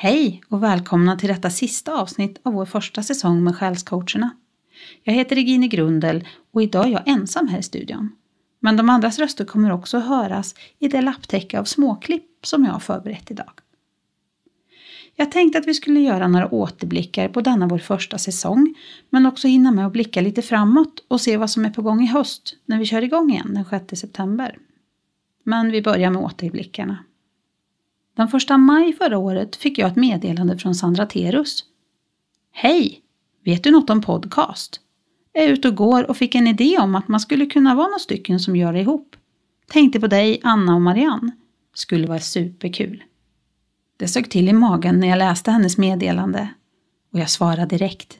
Hej och välkomna till detta sista avsnitt av vår första säsong med Själscoacherna. Jag heter Regine Grundel och idag är jag ensam här i studion. Men de andras röster kommer också höras i det lapptäcke av småklipp som jag har förberett idag. Jag tänkte att vi skulle göra några återblickar på denna vår första säsong, men också hinna med att blicka lite framåt och se vad som är på gång i höst när vi kör igång igen den 6 september. Men vi börjar med återblickarna. Den första maj förra året fick jag ett meddelande från Sandra Terus. Hej! Vet du något om podcast? Jag är ute och går och fick en idé om att man skulle kunna vara några stycken som gör det ihop. Tänkte på dig, Anna och Marianne. Skulle vara superkul. Det sög till i magen när jag läste hennes meddelande och jag svarade direkt.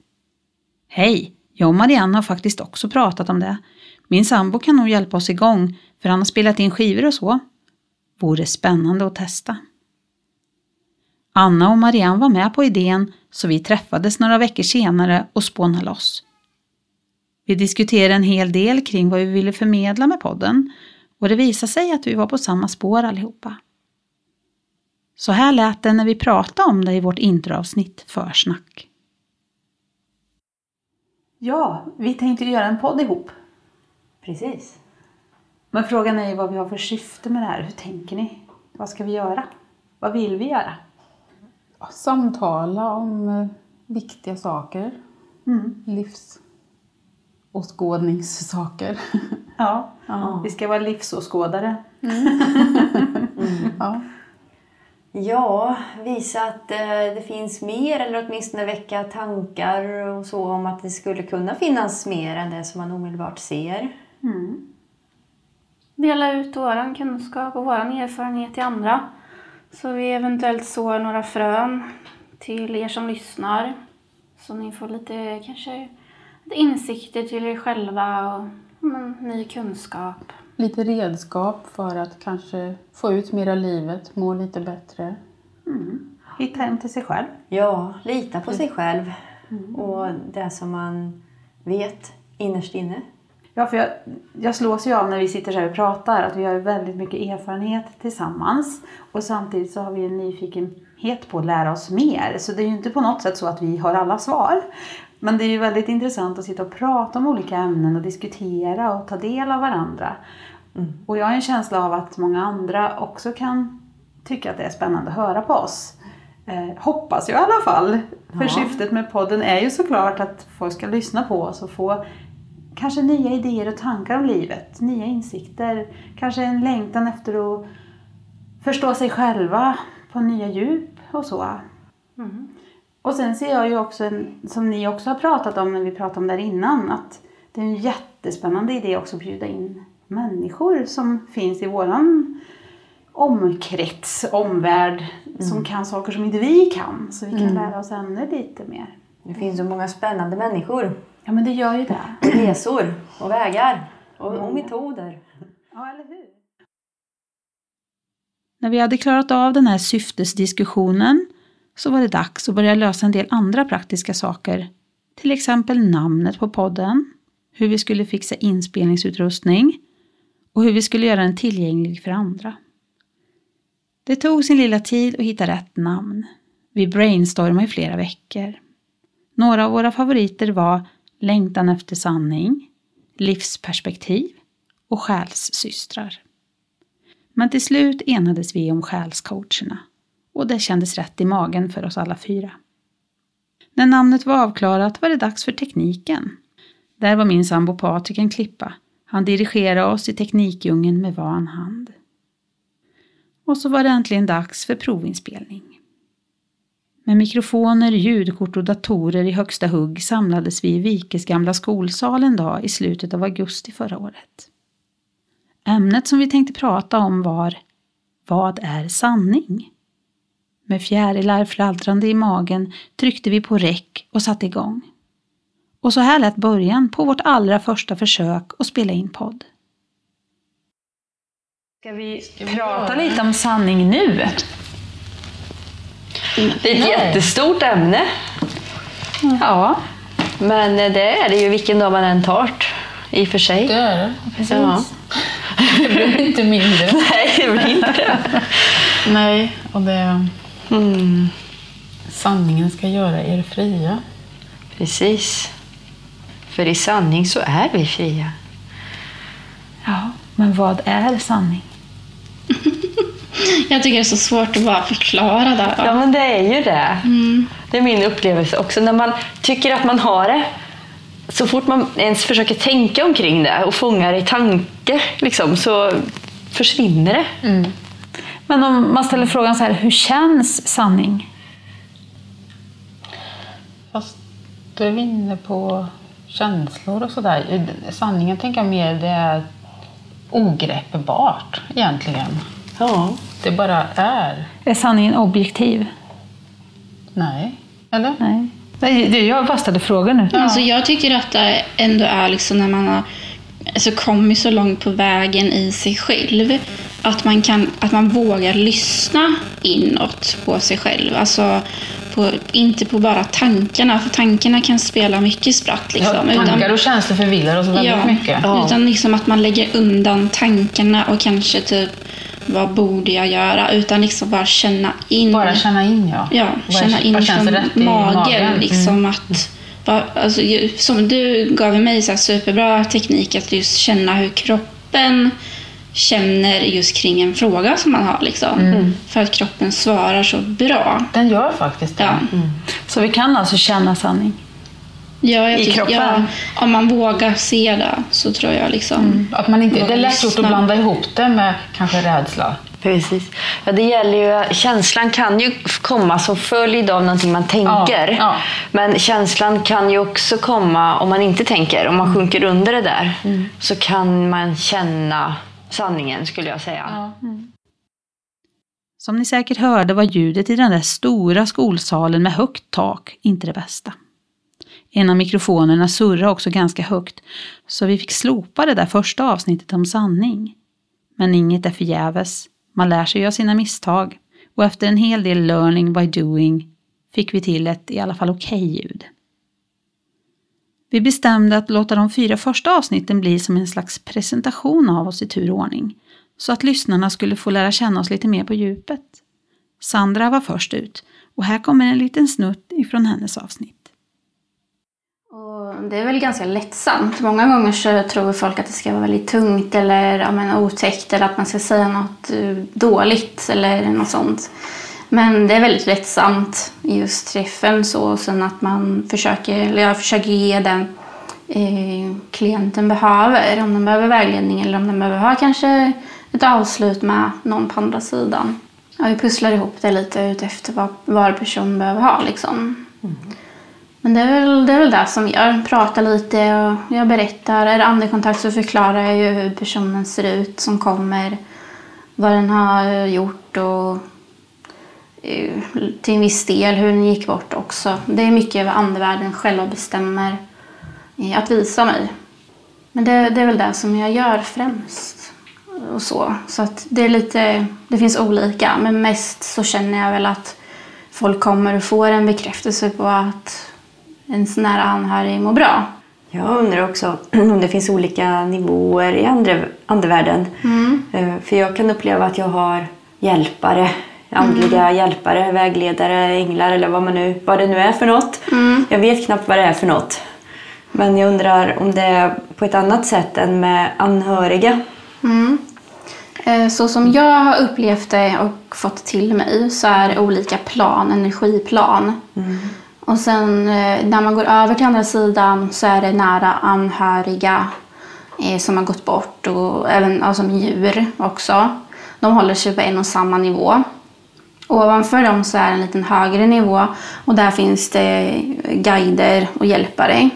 Hej! Jag och Marianne har faktiskt också pratat om det. Min sambo kan nog hjälpa oss igång för han har spelat in skivor och så. Vore spännande att testa. Anna och Marianne var med på idén så vi träffades några veckor senare och spånade loss. Vi diskuterade en hel del kring vad vi ville förmedla med podden och det visade sig att vi var på samma spår allihopa. Så här lät det när vi pratade om det i vårt introavsnitt Försnack. Ja, vi tänkte göra en podd ihop. Precis. Men frågan är ju vad vi har för syfte med det här. Hur tänker ni? Vad ska vi göra? Vad vill vi göra? Samtala om eh, viktiga saker. Mm. Livsåskådningssaker. Ja, Ja. vi ska vara livsåskådare. Ja. Ja, visa att eh, det finns mer eller åtminstone väcka tankar och så om att det skulle kunna finnas mer än det som man omedelbart ser. Mm. dela ut vår kunskap och vår erfarenhet till andra. Så vi eventuellt sår några frön till er som lyssnar. Så ni får lite kanske insikter till er själva och men, ny kunskap. Lite redskap för att kanske få ut mer av livet, må lite bättre. Mm. Hitta hem till sig själv. Ja, lita på sig själv och det som man vet innerst inne. Ja, för jag, jag slås ju av när vi sitter så här och pratar att vi har väldigt mycket erfarenhet tillsammans och samtidigt så har vi en nyfikenhet på att lära oss mer. Så det är ju inte på något sätt så att vi har alla svar. Men det är ju väldigt intressant att sitta och prata om olika ämnen och diskutera och ta del av varandra. Och jag har en känsla av att många andra också kan tycka att det är spännande att höra på oss. Eh, hoppas jag i alla fall. För Ja. syftet med podden är ju såklart att folk ska lyssna på oss och få kanske nya idéer och tankar om livet, nya insikter, kanske en längtan efter att förstå sig själva på nya djup och så. Och sen ser jag ju också, en, som ni också har pratat om när vi pratade om det här innan, att det är en jättespännande idé också att bjuda in människor som finns i våran omkrets, omvärld, som kan saker som inte vi kan. Så vi kan lära oss ännu lite mer. Det finns så många spännande människor, Ja men det gör ju det. och resor och vägar och, och metoder. Ja, eller hur? När vi hade klarat av den här syftesdiskussionen så var det dags att börja lösa en del andra praktiska saker. Till exempel namnet på podden, hur vi skulle fixa inspelningsutrustning och hur vi skulle göra den tillgänglig för andra. Det tog sin lilla tid att hitta rätt namn. Vi brainstormade i flera veckor. Några av våra favoriter var Längtan efter sanning, Livsperspektiv och själssystrar. Men till slut enades vi om själscoacherna och det kändes rätt i magen för oss alla fyra. När namnet var avklarat var det dags för tekniken. Där var min sambo Patrik en klippa. Han dirigerade oss i teknikdjungeln med van hand. Och så var det äntligen dags för provinspelning. Med mikrofoner, ljudkort och datorer i högsta hugg samlades vi i Vikes gamla skolsal en dag i slutet av augusti förra året. Ämnet som vi tänkte prata om var Vad är sanning? Med fjärilar fladdrande i magen tryckte vi på räck och satte igång. Och så här lät början på vårt allra första försök att spela in podd. Ska vi prata lite om sanning nu? Det är ett jättestort ämne, Ja, men det är det ju vilken dag man än tar i och för sig. Det är det. Precis. Ja. Det blir inte mindre. Nej, det blir inte det. Nej, och det... Mm. Sanningen ska göra er fria. Precis. För i sanning så är vi fria. Ja, men vad är sanning? Jag tycker det är så svårt att bara förklara det. Ja, men det är ju det. Det är min upplevelse också. När man tycker att man har det, så fort man ens försöker tänka omkring det och fånga det i tanke, liksom, så försvinner det. Men om man ställer frågan så här, hur känns sanning? Fast då är vi inne på känslor och sådär. Sanningen tänker jag mer det är ogreppbart egentligen. Ja. Det bara är. Är sanningen objektiv? Nej. Eller? Nej. Nej, det- Jag bara ställer frågor nu. Alltså jag tycker att det ändå är liksom när man har alltså kommit så långt på vägen i sig själv att man, kan, att man vågar lyssna inåt på sig själv. Alltså på, inte på bara tankarna, för tankarna kan spela mycket spratt. Liksom, Ja, tankar och känslor förvillar oss väldigt ja, mycket. Utan liksom att man lägger undan tankarna och kanske typ vad borde jag göra? Utan liksom bara känna in. Bara känna in ja. Ja, Vad- känna in från magen. magen? Mm. Liksom att, va, alltså, som du gav mig så superbra teknik att just känna hur kroppen känner just kring en fråga som man har. Liksom. Mm. För att kroppen svarar så bra. Den gör faktiskt det. Ja. Så vi kan alltså känna sanning? Ja, jag I kroppen? Ja, om man vågar se det så tror jag liksom... Mm. Att man inte, det är lätt gjort att blanda ihop det med kanske rädsla. Precis. Ja, det gäller ju, känslan kan ju komma som följd av någonting man tänker. Ja, ja. Men känslan kan ju också komma om man inte tänker. Om man sjunker under det där så kan man känna sanningen skulle jag säga. Som ni säkert hörde var ljudet i den där stora skolsalen med högt tak inte det bästa. En av mikrofonerna surrade också ganska högt, så vi fick slopa det där första avsnittet om sanning. Men inget är förgäves. Man lär sig av sina misstag och efter en hel del learning by doing fick vi till ett i alla fall okej ljud. Vi bestämde att låta de fyra första avsnitten bli som en slags presentation av oss i tur och ordning, så att lyssnarna skulle få lära känna oss lite mer på djupet. Sandra var först ut och här kommer en liten snutt ifrån hennes avsnitt. Och det är väl ganska lättsamt. Många gånger så tror folk att det ska vara väldigt tungt eller ja, men, otäckt eller att man ska säga något eh, dåligt eller något sånt. Men det är väldigt lättsamt i just träffen så. Och sen att man försöker, eller jag försöker ge den eh, klienten behöver. Om den behöver vägledning eller om den behöver ha kanske ett avslut med någon på andra sidan. Ja, vi pusslar ihop det lite utefter vad var person behöver ha liksom. Mm. Men det är, väl, det är väl det som jag Prata lite och jag berättar. Är det andekontakt så förklarar jag ju hur personen ser ut som kommer. Vad den har eh, gjort och eh, till en viss del hur den gick bort också. Det är mycket vad andevärlden själva bestämmer eh, att visa mig. Men det, det är väl det som jag gör främst. Och så. så att det, är lite, det finns olika, men mest så känner jag väl att folk kommer och får en bekräftelse på att ens nära anhörig mår bra. Jag undrar också om det finns olika nivåer i andre, andevärlden. Eh, För jag kan uppleva att jag har hjälpare, andliga hjälpare, vägledare, änglar eller vad, man nu, vad det nu är för något. Jag vet knappt vad det är för något. Men jag undrar om det är på ett annat sätt än med anhöriga. Eh, Så som jag har upplevt det och fått till mig så är det olika plan, energiplan. Och sen eh, när man går över till andra sidan så är det nära anhöriga eh, som har gått bort och även alltså, djur också. De håller sig på en och samma nivå. Ovanför dem så är det en liten högre nivå och där finns det guider och hjälpare.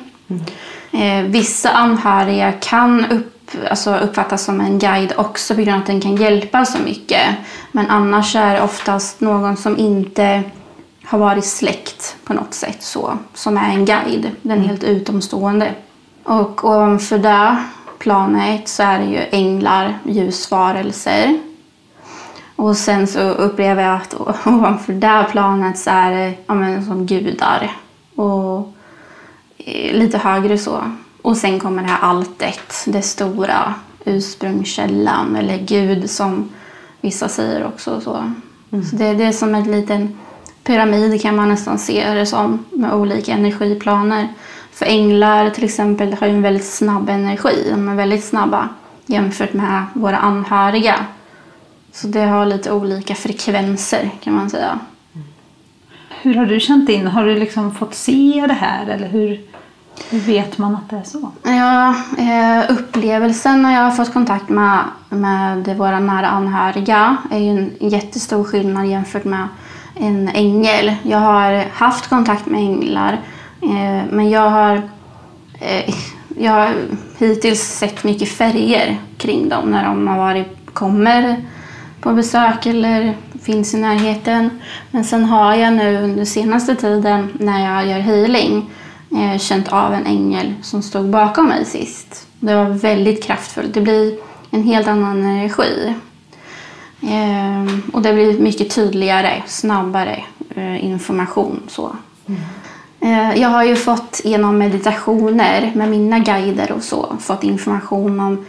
Eh, vissa anhöriga kan upp, alltså uppfattas som en guide också på grund av att den kan hjälpa så mycket. Men annars är det oftast någon som inte har varit släkt på något sätt så, som är en guide. Den är helt utomstående. Och ovanför det planet så är det ju änglar, ljusvarelser. Och sen så upplever jag att ovanför det planet så är det ja, men, som gudar. Och eh, lite högre så. Och sen kommer det här alltet, det stora, ursprungskällan eller Gud som vissa säger också. Så, så det, det är som en liten pyramid kan man nästan se det som med olika energiplaner. För änglar till exempel har ju en väldigt snabb energi. De är väldigt snabba jämfört med våra anhöriga. Så det har lite olika frekvenser kan man säga. Hur har du känt in? Har du liksom fått se det här eller hur, hur vet man att det är så? Ja, eh, upplevelsen när jag har fått kontakt med, med våra nära anhöriga är ju en jättestor skillnad jämfört med en ängel. Jag har haft kontakt med änglar eh, men jag har, eh, jag har hittills sett mycket färger kring dem när de har varit, kommer på besök eller finns i närheten. Men sen har jag nu under senaste tiden när jag gör healing eh, känt av en ängel som stod bakom mig sist. Det var väldigt kraftfullt. Det blir en helt annan energi. Eh, och det blir mycket tydligare, snabbare eh, information. Så. Mm. Jag har ju fått genom meditationer med mina guider och så fått information om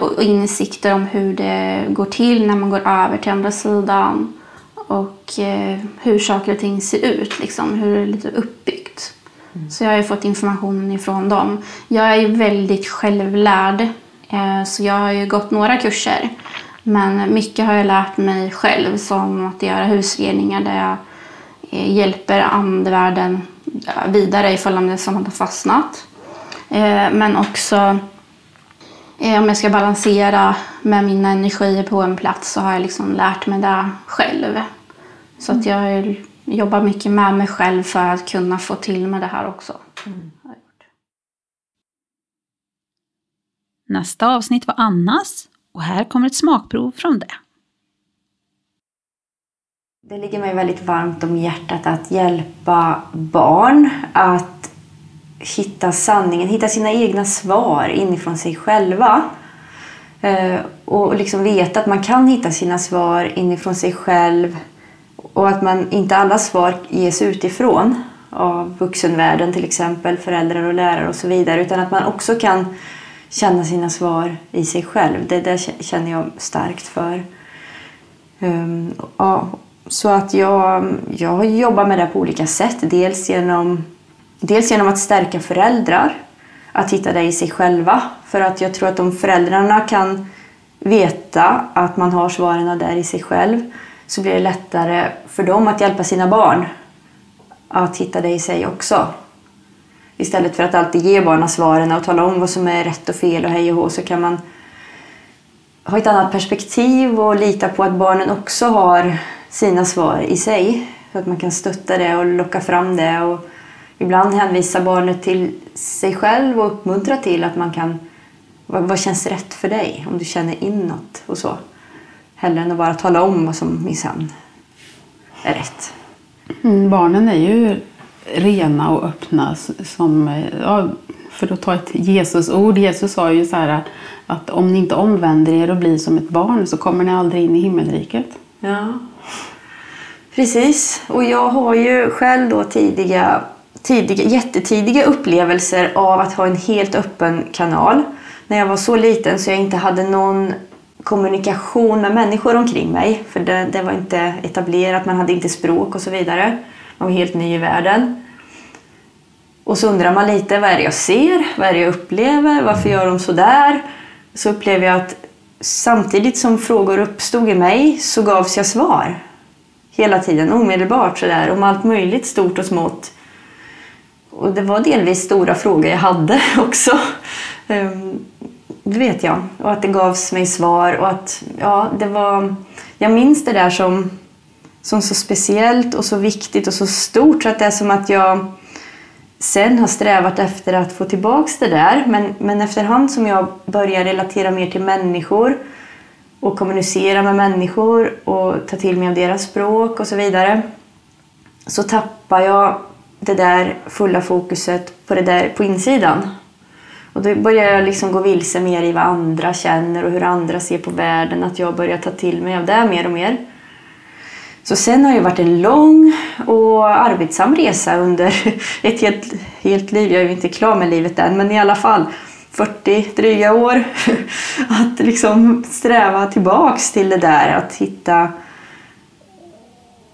och insikter om hur det går till när man går över till andra sidan och eh, hur saker och ting ser ut, liksom, hur det är lite uppbyggt. Mm. Så jag har ju fått informationen ifrån dem. Jag är ju väldigt självlärd, eh, så jag har ju gått några kurser. Men mycket har jag lärt mig själv, som att göra husreningar där jag eh, hjälper andevärlden vidare ifall det är som har fastnat. Men också om jag ska balansera med mina energier på en plats så har jag liksom lärt mig det själv. Så att jag jobbar mycket med mig själv för att kunna få till med det här också. Mm. Nästa avsnitt var Annas och här kommer ett smakprov från det. Det ligger mig väldigt varmt om hjärtat att hjälpa barn att hitta sanningen, hitta sina egna svar inifrån sig själva. Eh, och liksom veta att man kan hitta sina svar inifrån sig själv och att man inte alla svar ges utifrån av vuxenvärlden till exempel, föräldrar och lärare och så vidare utan att man också kan känna sina svar i sig själv. Det där känner jag starkt för. Um, ja, så att jag, jag jobbar med det på olika sätt. Dels genom, dels genom att stärka föräldrar, att hitta det i sig själva. För att jag tror att om föräldrarna kan veta att man har svaren där i sig själv så blir det lättare för dem att hjälpa sina barn att hitta det i sig också. Istället för att alltid ge barnen svaren och tala om vad som är rätt och fel och hej och hå så kan man ha ett annat perspektiv och lita på att barnen också har sina svar i sig. Så att man kan stötta det och locka fram det och ibland hänvisa barnet till sig själv och uppmuntra till att man kan vad, vad känns rätt för dig om du känner inåt och så. Hellre än att bara tala om vad som minsann är rätt. Mm, barnen är ju rena och öppna. Som, eh, ja, för att ta ett Jesusord. Jesus sa ju så här att om ni inte omvänder er och blir som ett barn så kommer ni aldrig in i himmelriket. Ja, precis. Och jag har ju själv då tidiga, tidiga, jättetidiga upplevelser av att ha en helt öppen kanal. När jag var så liten så jag inte hade någon kommunikation med människor omkring mig. För det, det, var inte etablerat, man hade inte språk och så vidare. Man var helt ny i världen. Och så undrar man lite, vad är det jag ser? Vad är det jag upplever? Varför gör de så där? Så upplever jag att samtidigt som frågor uppstod i mig så gavs jag svar. Hela tiden, omedelbart sådär, om allt möjligt stort och smått. Och det var delvis stora frågor jag hade också. Ehm, det vet jag. Och att det gavs mig svar och att ja, det var... Jag minns det där som, som så speciellt och så viktigt och så stort så att det är som att jag sen har strävat efter att få tillbaks det där. Men, men efterhand som jag börjar relatera mer till människor och kommunicera med människor och ta till mig av deras språk och så vidare så tappar jag det där fulla fokuset på det där på insidan. Och då börjar jag liksom gå vilse mer i vad andra känner och hur andra ser på världen. Att jag börjar ta till mig av det mer och mer. Så sen har det varit en lång och arbetsam resa under ett helt, helt liv. Jag är ju inte klar med livet än, men i alla fall 40 dryga år. Att liksom sträva tillbaks till det där, att hitta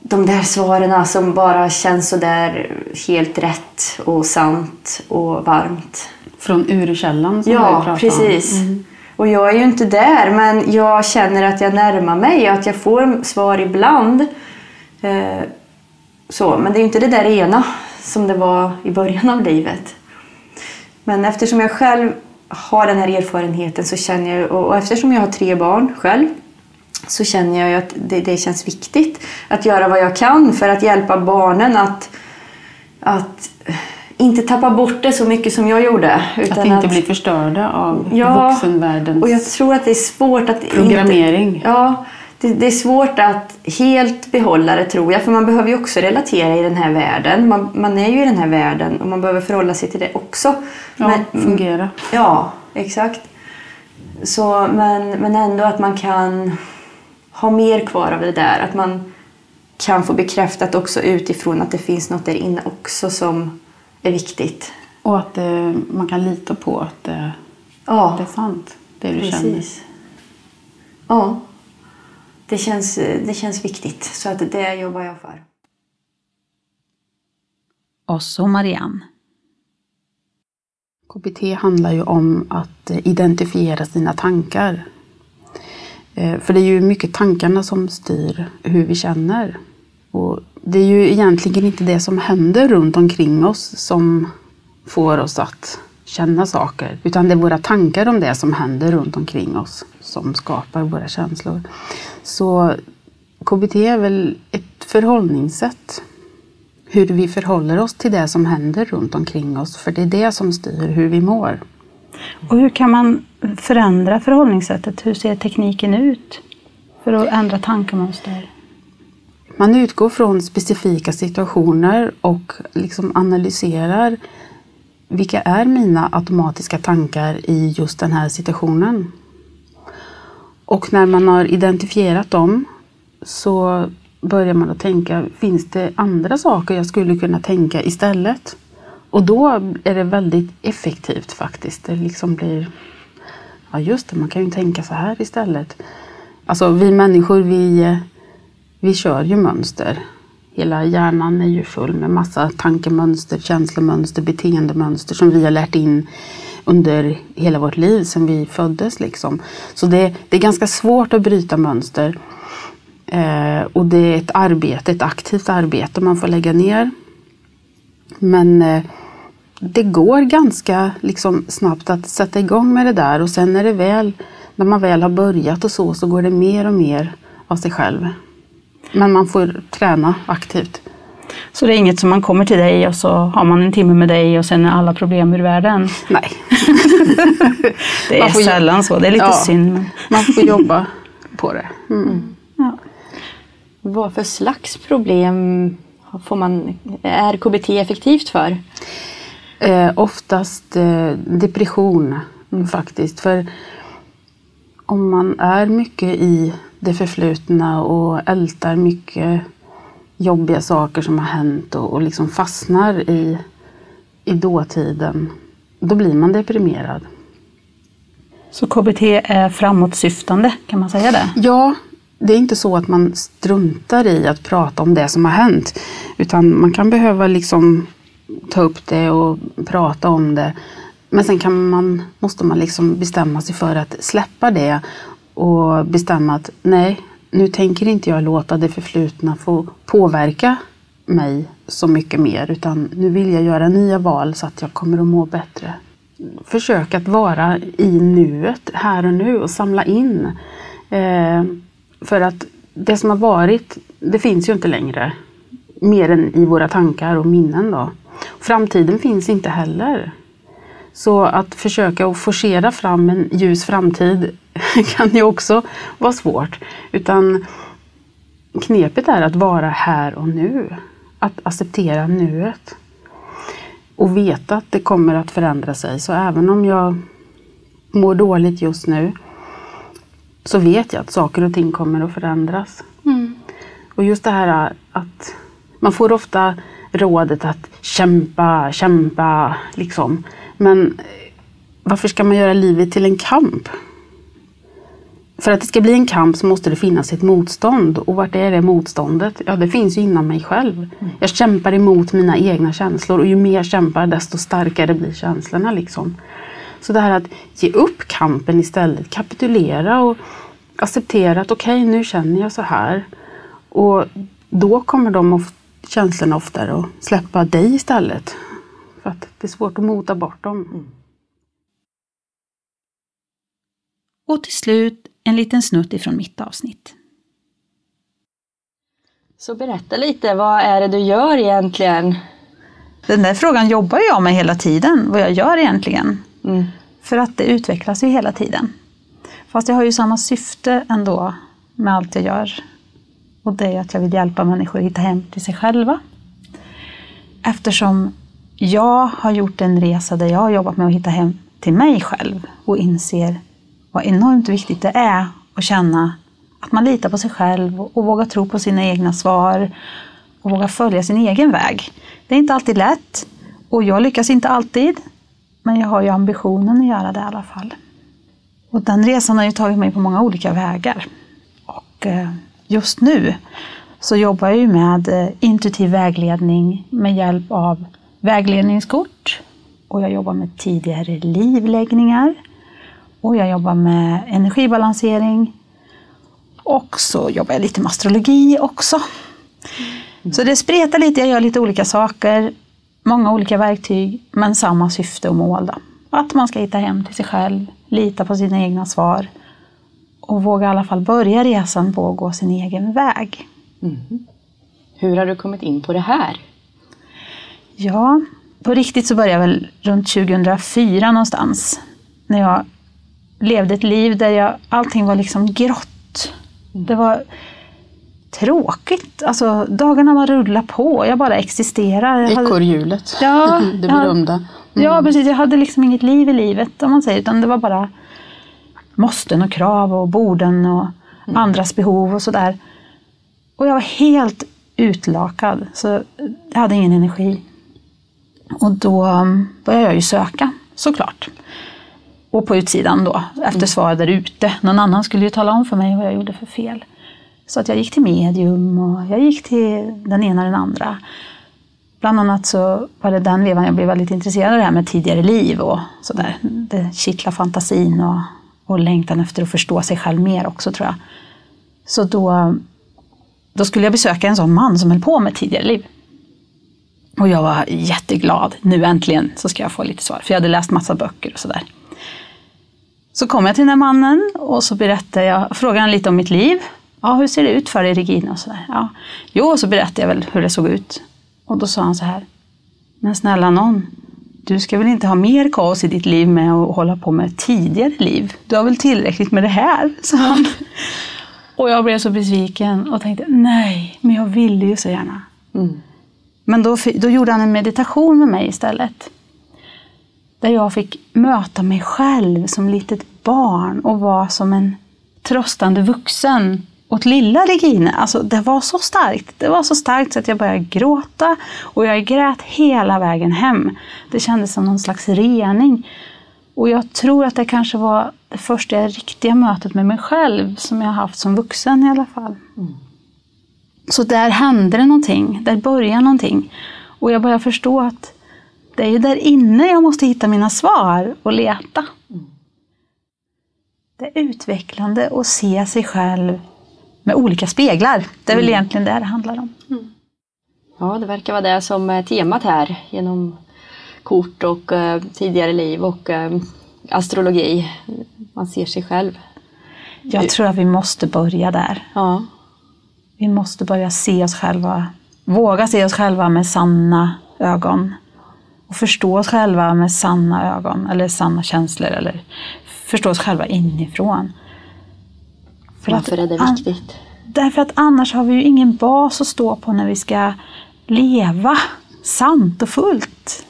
de där svaren som bara känns så där helt rätt och sant och varmt. Från urkällan som du Ja, pratar precis. om. Mm. Och jag är ju inte där, men jag känner att jag närmar mig och att jag får svar ibland. Eh, så, men det är ju inte det där ena som det var i början av livet. Men eftersom jag själv har den här erfarenheten så känner jag, och eftersom jag har tre barn själv, så känner jag ju att det, det känns viktigt att göra vad jag kan för att hjälpa barnen att, att inte tappa bort det så mycket som jag gjorde. Att inte bli förstörda av Ja, vuxenvärldens och jag tror att det är svårt att... programmering. Inte, ja, det, det är svårt att helt behålla det tror jag. För man behöver ju också relatera i den här världen. Man, man är ju i den här världen och man behöver förhålla sig till det också. Ja, fungera. Ja, exakt. Så, men, men ändå att man kan ha mer kvar av det där. Att man kan få bekräftat också utifrån att det finns något där inne också som är viktigt. Och att eh, man kan lita på att det, Ja, det är sant, det du känner. precis. Ja, det känns, det känns viktigt. Så att det jobbar jag för. Och så Marianne. KBT handlar ju om att eh, identifiera sina tankar. Eh, För det är ju mycket tankarna som styr hur vi känner. Och det är ju egentligen inte det som händer runt omkring oss som får oss att känna saker. Utan det är våra tankar om det som händer runt omkring oss som skapar våra känslor. Så KBT är väl ett förhållningssätt hur vi förhåller oss till det som händer runt omkring oss. För det är det som styr hur vi mår. Och hur kan man förändra förhållningssättet? Hur ser tekniken ut för att ändra tankemönster? Man utgår från specifika situationer och liksom analyserar vilka är mina automatiska tankar i just den här situationen. Och när man har identifierat dem så börjar man att tänka, finns det andra saker jag skulle kunna tänka istället? Och då är det väldigt effektivt faktiskt. Det liksom blir, ja just det, man kan ju tänka så här istället. Alltså vi människor, vi, vi kör ju mönster. Hela hjärnan är ju full med massa tankemönster, känslomönster, beteendemönster som vi har lärt in under hela vårt liv sedan vi föddes. Liksom. Så det, det är ganska svårt att bryta mönster. Eh, och det är ett arbete, ett aktivt arbete man får lägga ner. Men eh, det går ganska liksom, snabbt att sätta igång med det där och sen när det väl, när man väl har börjat och så, så går det mer och mer av sig själv. Men man får träna aktivt. Så det är inget som man kommer till dig och så har man en timme med dig och sen är alla problem ur världen? Nej, Det är Man får ju- sällan så, det är lite Ja. synd. Men, man får jobba på det. Mm. ja. Vad för slags problem får man, är KBT effektivt för? Eh, oftast eh, depression mm, faktiskt. För om man är mycket i det förflutna och ältar mycket jobbiga saker som har hänt och, och liksom fastnar i, i dåtiden, då blir man deprimerad. Så KBT är framåtsyftande, kan man säga det? Ja, det är inte så att man struntar i att prata om det som har hänt. Utan man kan behöva liksom ta upp det och prata om det. Men sen kan man, måste man liksom bestämma sig för att släppa det och bestämma att nej, nu tänker inte jag låta det förflutna få påverka mig så mycket mer. Utan nu vill jag göra nya val så att jag kommer att må bättre. Försök att vara i nuet, här och nu och samla in. Eh, för att det som har varit, det finns ju inte längre. Mer än i våra tankar och minnen då. Framtiden finns inte heller. Så att försöka att forcera fram en ljus framtid kan ju också vara svårt. Utan knepet är att vara här och nu. Att acceptera nuet. Och veta att det kommer att förändra sig. Så även om jag mår dåligt just nu så vet jag att saker och ting kommer att förändras. Och just det här att man får ofta rådet att kämpa, kämpa, liksom. Men varför ska man göra livet till en kamp? För att det ska bli en kamp så måste det finnas ett motstånd. Och vart är det motståndet? Ja, det finns ju inom mig själv. Jag kämpar emot mina egna känslor och ju mer jag kämpar desto starkare blir känslorna. Liksom. Så det här att ge upp kampen istället, kapitulera och acceptera att okej, okay, nu känner jag så här. Och då kommer de of känslorna oftare att släppa dig istället. För att det är svårt att mota bort dem. Mm. Och till slut en liten snutt ifrån mitt avsnitt. Så berätta lite, vad är det du gör egentligen? Den där frågan jobbar jag med hela tiden, vad jag gör egentligen. Mm. För att det utvecklas ju hela tiden. Fast jag har ju samma syfte ändå med allt jag gör. Och det är att jag vill hjälpa människor att hitta hem till sig själva. Eftersom jag har gjort en resa där jag har jobbat med att hitta hem till mig själv och inser vad enormt viktigt det är att känna att man litar på sig själv och vågar tro på sina egna svar och vågar följa sin egen väg. Det är inte alltid lätt och jag lyckas inte alltid. Men jag har ju ambitionen att göra det i alla fall. Och den resan har ju tagit mig på många olika vägar. Och eh, just nu så jobbar jag ju med eh, intuitiv vägledning med hjälp av vägledningskort och jag jobbar med tidigare livläggningar och jag jobbar med energibalansering och så jobbar jag lite med astrologi också. Mm. Så det spretar lite, jag gör lite olika saker, många olika verktyg, men samma syfte och mål. Då. Att man ska hitta hem till sig själv, lita på sina egna svar och våga i alla fall börja resan på att gå sin egen väg. Mm. Hur har du kommit in på det här? Ja, på riktigt så började jag väl runt 2004 någonstans. När jag levde ett liv där jag, allting var liksom grått. Det var tråkigt. Alltså, dagarna bara rullade på. Jag bara existerade. Ekorrhjulet. Ja, det berömda. Mm. Ja, precis. Jag hade liksom inget liv i livet om man säger. Utan det var bara måsten och krav och borden och mm. andras behov och sådär. Och jag var helt utlakad. Så jag hade ingen energi. Och då började jag ju söka, såklart. Och på utsidan då, efter mm. svar där ute. Någon annan skulle ju tala om för mig vad jag gjorde för fel. Så att jag gick till medium och jag gick till den ena och den andra. Bland annat så var det den vevan jag blev väldigt intresserad av det här med tidigare liv och sådär. Det kittlar fantasin och, och längtan efter att förstå sig själv mer också tror jag. Så då, då skulle jag besöka en sån man som höll på med tidigare liv. Och jag var jätteglad. Nu äntligen så ska jag få lite svar. För jag hade läst massa böcker och sådär. Så kom jag till den här mannen och så berättade jag, frågade han lite om mitt liv. Ja, hur ser det ut för dig Regina? Och så där. Ja. Jo, så berättade jag väl hur det såg ut. Och då sa han så här. Men snälla någon, du ska väl inte ha mer kaos i ditt liv med att hålla på med tidigare liv? Du har väl tillräckligt med det här? sa han. Och jag blev så besviken och tänkte, nej, men jag ville ju så gärna. Mm. Men då, då gjorde han en meditation med mig istället. Där jag fick möta mig själv som litet barn och vara som en tröstande vuxen åt lilla Regine. Alltså det var så starkt. Det var så starkt så att jag började gråta och jag grät hela vägen hem. Det kändes som någon slags rening. Och jag tror att det kanske var det första riktiga mötet med mig själv som jag haft som vuxen i alla fall. Mm. Så där hände det någonting. Där började någonting. Och jag började förstå att det är ju där inne jag måste hitta mina svar och leta. Mm. Det är utvecklande att se sig själv med olika speglar. Det är väl mm. egentligen det det handlar om. Mm. Ja, det verkar vara det som är temat här genom kort och uh, tidigare liv och uh, astrologi. Man ser sig själv. Jag tror att vi måste börja där. Ja. Vi måste börja se oss själva, våga se oss själva med sanna ögon. Och förstå oss själva med sanna ögon, eller sanna känslor, eller förstå oss själva inifrån. För Varför är det viktigt? Därför att annars har vi ju ingen bas att stå på när vi ska leva sant och fullt.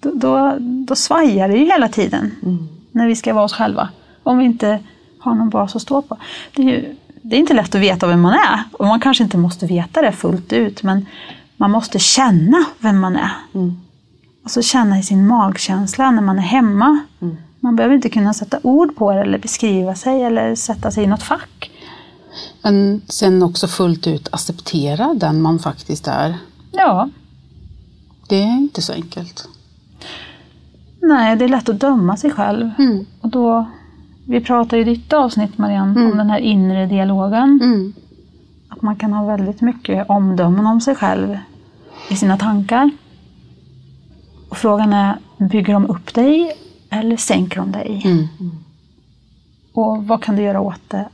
Då, då, då svajar det ju hela tiden mm. när vi ska vara oss själva. Om vi inte har någon bas att stå på. Det är, ju, det är inte lätt att veta vem man är. Och man kanske inte måste veta det fullt ut. Men man måste känna vem man är. Mm. Alltså känna i sin magkänsla när man är hemma. Mm. Man behöver inte kunna sätta ord på det eller beskriva sig eller sätta sig i något fack. Men sen också fullt ut acceptera den man faktiskt är. Ja, Det är inte så enkelt. nej, det är lätt att döma sig själv. Mm. Och då, vi pratade i ditt avsnitt Marianne Mm. om den här inre dialogen. Mm. Att man kan ha väldigt mycket omdömen om sig själv i sina tankar. Och frågan är, bygger de upp dig eller sänker de dig? Mm. Och vad kan du göra åt det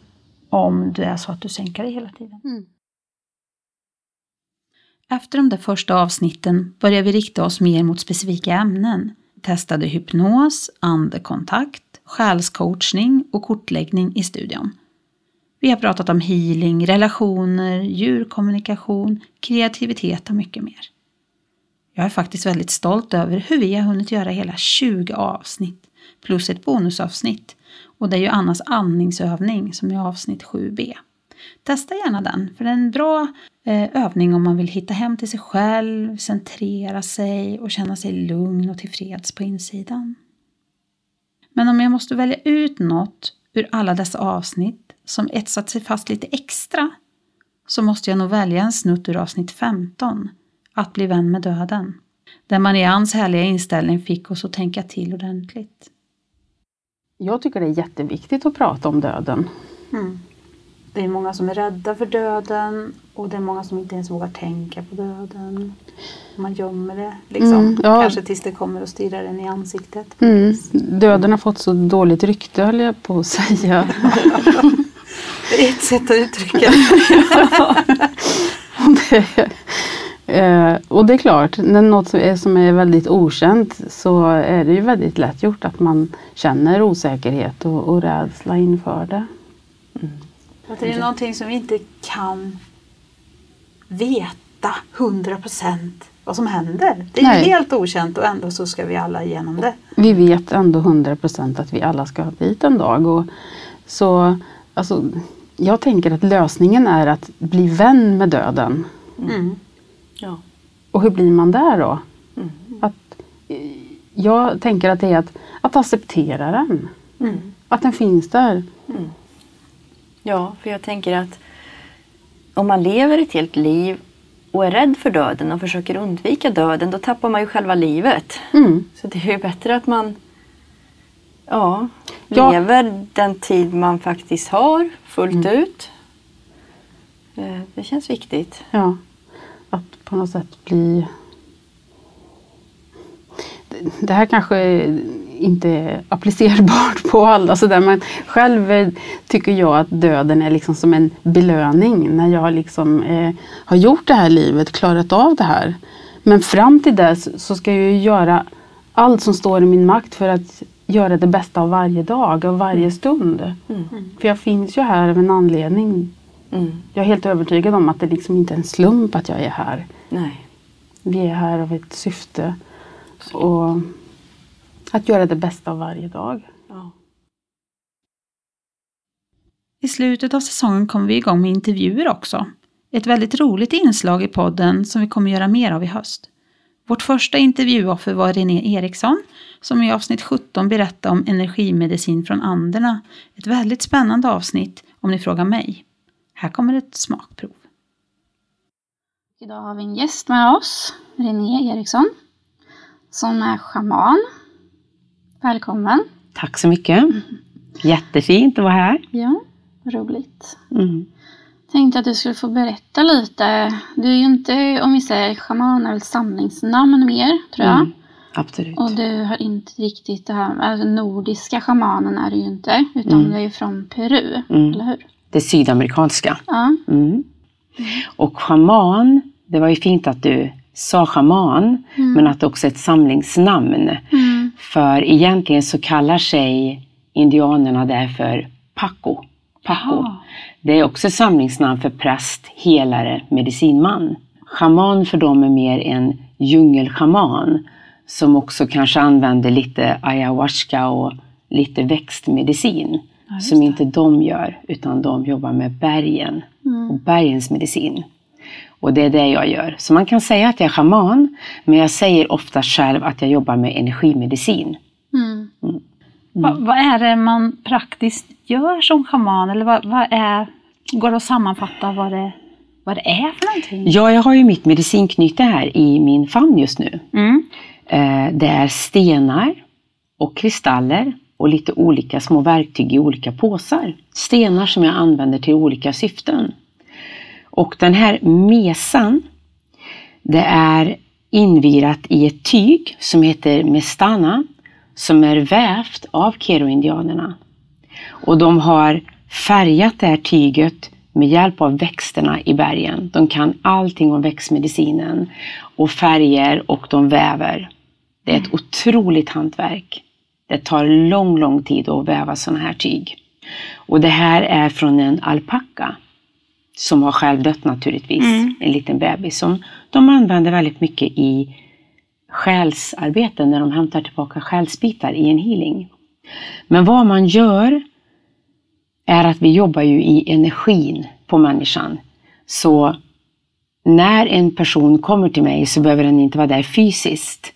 om det är så att du sänker dig hela tiden? Mm. Efter de där första avsnitten började vi rikta oss mer mot specifika ämnen. Testade hypnos, andekontakt, själscoachning och kortläggning i studion. Vi har pratat om healing, relationer, djurkommunikation, kreativitet och mycket mer. Jag är faktiskt väldigt stolt över hur vi har hunnit göra hela 20 avsnitt plus ett bonusavsnitt. Och det är ju Annas andningsövning som är avsnitt 7b. Testa gärna den, för det är en bra eh, övning om man vill hitta hem till sig själv, centrera sig och känna sig lugn och tillfreds på insidan. Men om jag måste välja ut något ur alla dessa avsnitt som etsat sig fast lite extra så måste jag nog välja en snutt ur avsnitt 15, att bli vän med döden. Där Marians härliga inställning fick oss att tänka till ordentligt. Jag tycker det är jätteviktigt att prata om döden. Det är många som är rädda för döden och det är många som inte ens vågar tänka på döden. Man gömmer det liksom. Mm, ja. Kanske tills det kommer och stirrar en i ansiktet. Mm. Döden har fått så dåligt rykte höll jag på att säga. Det är ett sätt att uttrycka det. eh, och det är klart, när något som är, som är väldigt okänt så är det ju väldigt lätt gjort att man känner osäkerhet och, och rädsla inför det. Att det är någonting som vi inte kan veta 100% vad som händer. Det är Nej. helt okänt och ändå så ska vi alla igenom det. Vi vet ändå 100% att vi alla ska dit en dag. Och så, alltså, jag tänker att lösningen är att bli vän med döden. Mm. Ja. Och hur blir man där då? Att, eh, jag tänker att det är att, att acceptera den. Att den finns där. Ja, för jag tänker att om man lever ett helt liv och är rädd för döden och försöker undvika döden, då tappar man ju själva livet. Mm. Så det är ju bättre att man ja, Ja. lever den tid man faktiskt har fullt ut. Eh, Det känns viktigt. Ja, att på något sätt bli... Det- här kanske inte är applicerbart på alla sådär men själv tycker jag att döden är liksom som en belöning när jag liksom eh, har gjort det här livet, klarat av det här. Men fram till dess så ska jag ju göra allt som står i min makt för att göra det bästa av varje dag, av varje stund. För jag finns ju här av en anledning. Mm. Jag är helt övertygad om att det liksom inte är en slump att jag är här. Nej. Vi är här av ett syfte. Och att göra det bästa av varje dag. Ja. I slutet av säsongen kommer vi igång med intervjuer också. Ett väldigt roligt inslag i podden som vi kommer göra mer av i höst. Vårt första intervjuoffer var René Eriksson som i avsnitt 17 berättade om energimedicin från Anderna. Ett väldigt spännande avsnitt om ni frågar mig. Här kommer ett smakprov. Idag har vi en gäst med oss, René Eriksson, som är schaman. Välkommen! Tack så mycket. Jättefint att vara här. Ja, roligt. Mm. Tänkte att du skulle få berätta lite. Du är ju inte, om vi säger schaman, är väl samlingsnamn mer, tror jag. Mm. Absolut. Och du har inte riktigt det här, alltså nordiska schamanen är du ju inte, utan Mm. du är ju från Peru, Mm. eller hur? Det sydamerikanska. Ja. Mm. Och schaman, det var ju fint att du sa schaman, Mm. men att det också är ett samlingsnamn. Mm. För egentligen så kallar sig indianerna där för Paco. Paco. Jaha. Det är också ett samlingsnamn för präst, helare, medicinman. Schaman för dem är mer en djungelschaman som också kanske använder lite ayahuasca och lite växtmedicin. Som inte de gör, utan de jobbar med bergen och bergens medicin. Och det är det jag gör. Så man kan säga att jag är schaman, men jag säger ofta själv att jag jobbar med energimedicin. Mm. Vad, vad är det man praktiskt gör som schaman? Eller vad, vad är, går det att sammanfatta vad det, vad det är för någonting? Ja, jag har ju mitt medicinknyte här i min famn just nu. Mm. Eh, Det är stenar och kristaller och lite olika små verktyg i olika påsar. Stenar som jag använder till olika syften. Och den här mesan, det är invirat i ett tyg som heter mestana, som är vävt av keroindianerna. Och de har färgat det här tyget med hjälp av växterna i bergen. De kan allting om växtmedicinen och färger och de väver. Det är ett otroligt hantverk. Det tar lång, lång tid att väva sådana här tyg. Och det här är från en alpacka som har självdött naturligtvis. En liten bebis som de använder väldigt mycket i själsarbete när de hämtar tillbaka själsbitar i en healing. Men vad man gör är att vi jobbar ju i energin på människan. Så när en person kommer till mig så behöver den inte vara där fysiskt.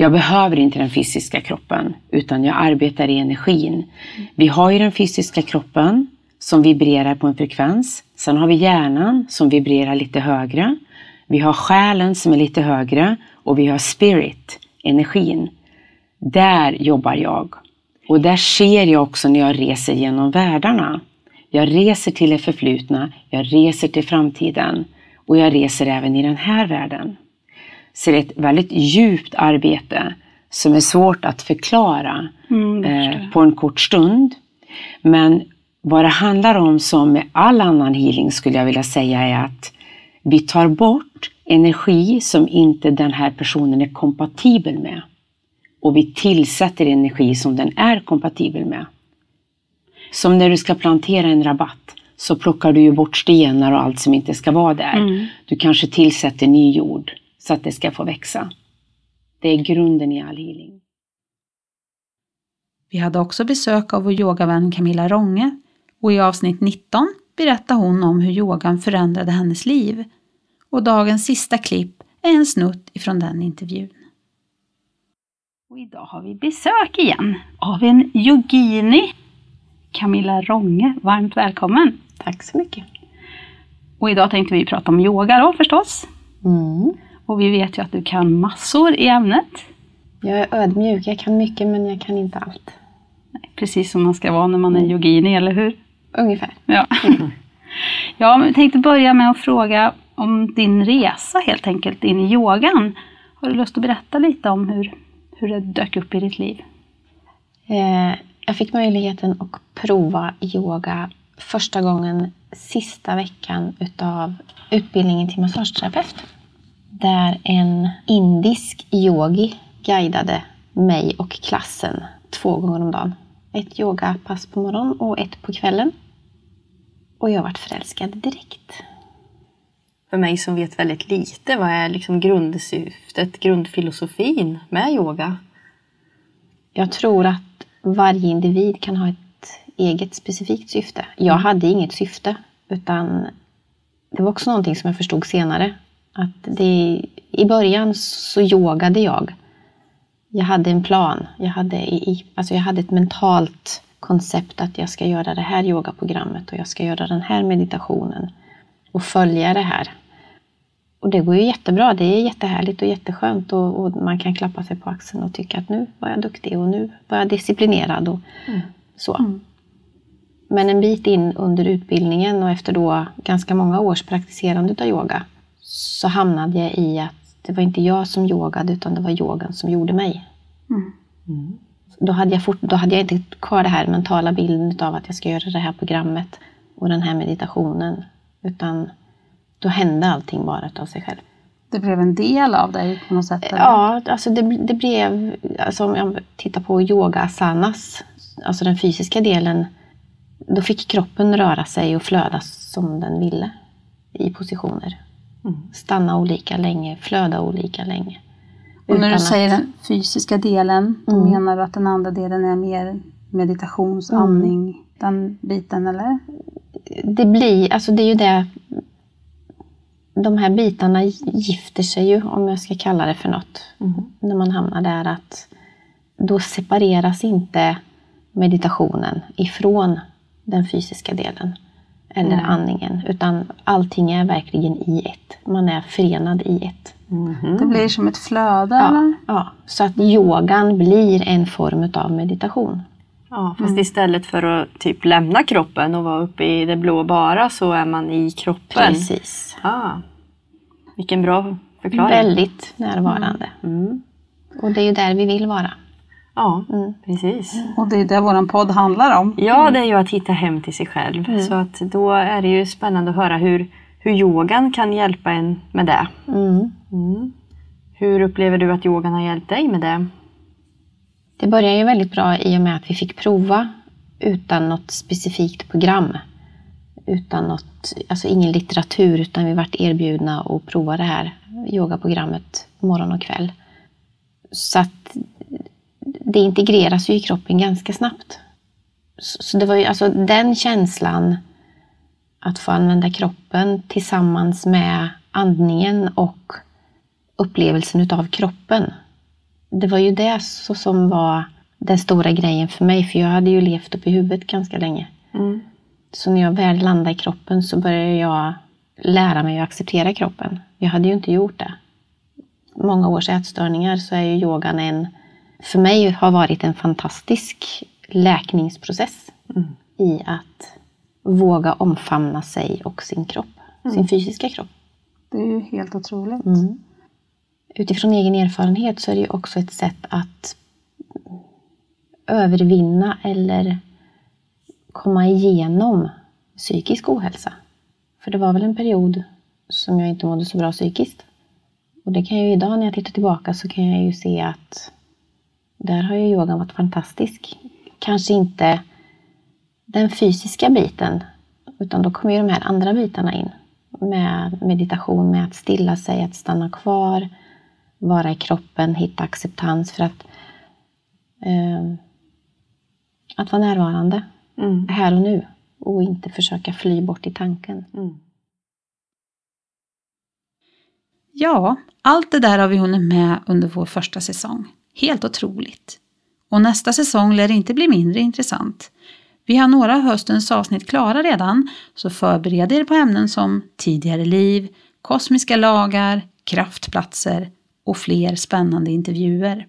Jag behöver inte den fysiska kroppen utan jag arbetar i energin. Vi har ju den fysiska kroppen som vibrerar på en frekvens. Sen har vi hjärnan som vibrerar lite högre. Vi har själen som är lite högre och vi har spirit, energin. Där jobbar jag. Och där ser jag också när jag reser genom världarna. Jag reser till det förflutna, jag reser till framtiden och jag reser även i den här världen. Så det är ett väldigt djupt arbete som är svårt att förklara eh, på en kort stund. Men vad det handlar om som med all annan healing skulle jag vilja säga är att vi tar bort energi som inte den här personen är kompatibel med. Och vi tillsätter energi som den är kompatibel med. Som när du ska plantera en rabatt så plockar du ju bort stenar och allt som inte ska vara där. Du kanske tillsätter ny jord så att det ska få växa. Det är grunden i all healing. Vi hade också besök av vår yogavän Camilla Ronge och i avsnitt 19 berättar hon om hur yogan förändrade hennes liv. Och dagens sista klipp är en snutt ifrån den intervjun. Och idag har vi besök igen av en yogini. Camilla Ronge, varmt välkommen! Tack så mycket. Och idag tänkte vi prata om yoga då förstås. Mm. Och vi vet ju att du kan massor i ämnet. Jag är ödmjuk, jag kan mycket men jag kan inte allt. Precis som man ska vara när man är yogini, eller hur? Ungefär. Ja. men jag tänkte börja med att fråga om din resa helt enkelt in i yogan. Har du lust att berätta lite om hur, hur det dök upp i ditt liv? Eh, jag fick möjligheten att prova yoga första gången sista veckan utav utbildningen till massageterapeut. Där en indisk yogi guidade mig och klassen två gånger om dagen. Ett yogapass på morgonen och ett på kvällen. Och jag vart förälskad direkt. För mig som vet väldigt lite, vad är liksom grundsyftet, grundfilosofin med yoga? Jag tror att varje individ kan ha ett eget specifikt syfte. Jag hade inget syfte, utan det var också någonting som jag förstod senare. Att det, I början så yogade jag. Jag hade en plan. Jag hade, i, alltså jag hade ett mentalt koncept att jag ska göra det här yogaprogrammet och jag ska göra den här meditationen och följa det här. Och det går ju jättebra. Det är jättehärligt och jätteskönt och, och man kan klappa sig på axeln och tycka att nu var jag duktig och nu var jag disciplinerad och så. Men en bit in under utbildningen och efter då ganska många års praktiserande av yoga så hamnade jag i att det var inte jag som yogade utan det var yogan som gjorde mig. Då, hade jag fort, då hade jag inte kvar det här mentala bilden av att jag ska göra det här programmet och den här meditationen. Utan då hände allting bara av sig själv. Det blev en del av dig på något sätt? eller? Ja, alltså det, det blev, alltså om jag tittar på yoga asanas, alltså den fysiska delen, då fick kroppen röra sig och flöda som den ville i positioner. Stanna olika länge, flöda olika länge. Och när du säger att- den fysiska delen, Mm. menar du att den andra delen är mer meditations, Mm. den biten eller? det blir, alltså det är ju det, de här bitarna gifter sig ju, om jag ska kalla det för något, när man hamnar där att då separeras inte meditationen ifrån den fysiska delen eller Mm. andningen. Utan allting är verkligen i ett. Man är förenad i ett. Det blir som ett flöde Ja, eller? ja. Så att yogan blir en form av meditation. Ja, fast istället för att typ lämna kroppen och vara uppe i det blå bara så är man i kroppen. Precis. Ah, vilken bra förklaring. Väldigt närvarande. Mm. Och det är ju där vi vill vara. Ja, Mm. precis. Och det är det vår podd handlar om. Ja, det är ju att hitta hem till sig själv. Så att då är det ju spännande att höra hur, hur yogan kan hjälpa en med det. Mm. Mm. Hur upplever du att yogan har hjälpt dig med det? Det började ju väldigt bra i och med att vi fick prova utan något specifikt program. Utan något, alltså ingen litteratur utan vi vart erbjudna att prova det här yogaprogrammet morgon och kväll. Så att det integreras ju i kroppen ganska snabbt. Så det var ju alltså den känslan att få använda kroppen tillsammans med andningen och upplevelsen utav kroppen det var ju det så som var den stora grejen för mig, för jag hade ju levt upp i huvudet ganska länge. Mm. Så när jag väl landade i kroppen så började jag lära mig att acceptera kroppen. Jag hade ju inte gjort det. Många års ätstörningar så är ju yogan en, för mig har varit en fantastisk läkningsprocess i att våga omfamna sig och sin kropp, sin fysiska kropp. Det är ju helt otroligt. Mm. Utifrån egen erfarenhet så är det ju också ett sätt att övervinna eller komma igenom psykisk ohälsa. För det var väl en period som jag inte mådde så bra psykiskt. Och det kan jag ju idag när jag tittar tillbaka så kan jag ju se att där har ju yogan varit fantastisk. Kanske inte den fysiska biten utan då kommer ju de här andra bitarna in. Med meditation, med att stilla sig, att stanna kvar, vara i kroppen, hitta acceptans för att eh, att vara närvarande Mm. här och nu och inte försöka fly bort i tanken. Mm. Ja, allt det där har vi hunnit med under vår första säsong. Helt otroligt. Och nästa säsong lär inte bli mindre intressant. Vi har några av höstens avsnitt klara redan, så förbered er på ämnen som tidigare liv, kosmiska lagar, kraftplatser och fler spännande intervjuer.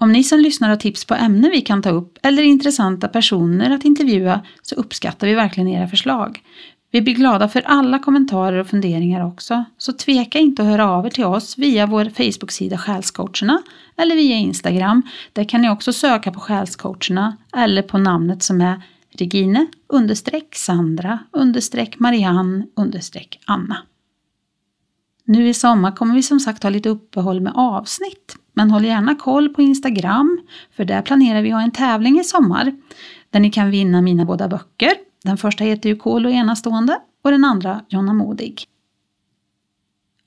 Om ni som lyssnar har tips på ämnen vi kan ta upp eller intressanta personer att intervjua så uppskattar vi verkligen era förslag. Vi blir glada för alla kommentarer och funderingar också, så tveka inte att höra av er till oss via vår Facebook-sida Själscoacherna eller via Instagram. Där kan ni också söka på Själscoacherna eller på namnet som är Regine understreck Sandra understreck Marianne understreck Anna. Nu i sommar kommer vi som sagt ha lite uppehåll med avsnitt, men håll gärna koll på Instagram, för där planerar vi att ha en tävling i sommar, där ni kan vinna mina båda böcker. Den första heter ju Kol och enastående och den andra Jonna Modig.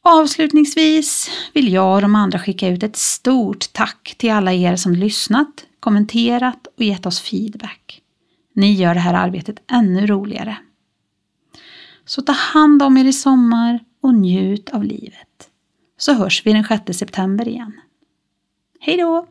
Avslutningsvis vill jag och de andra skicka ut ett stort tack till alla er som lyssnat, kommenterat och gett oss feedback. Ni gör det här arbetet ännu roligare. Så ta hand om er i sommar och njut av livet. Så hörs vi den 6 september igen. Hej då!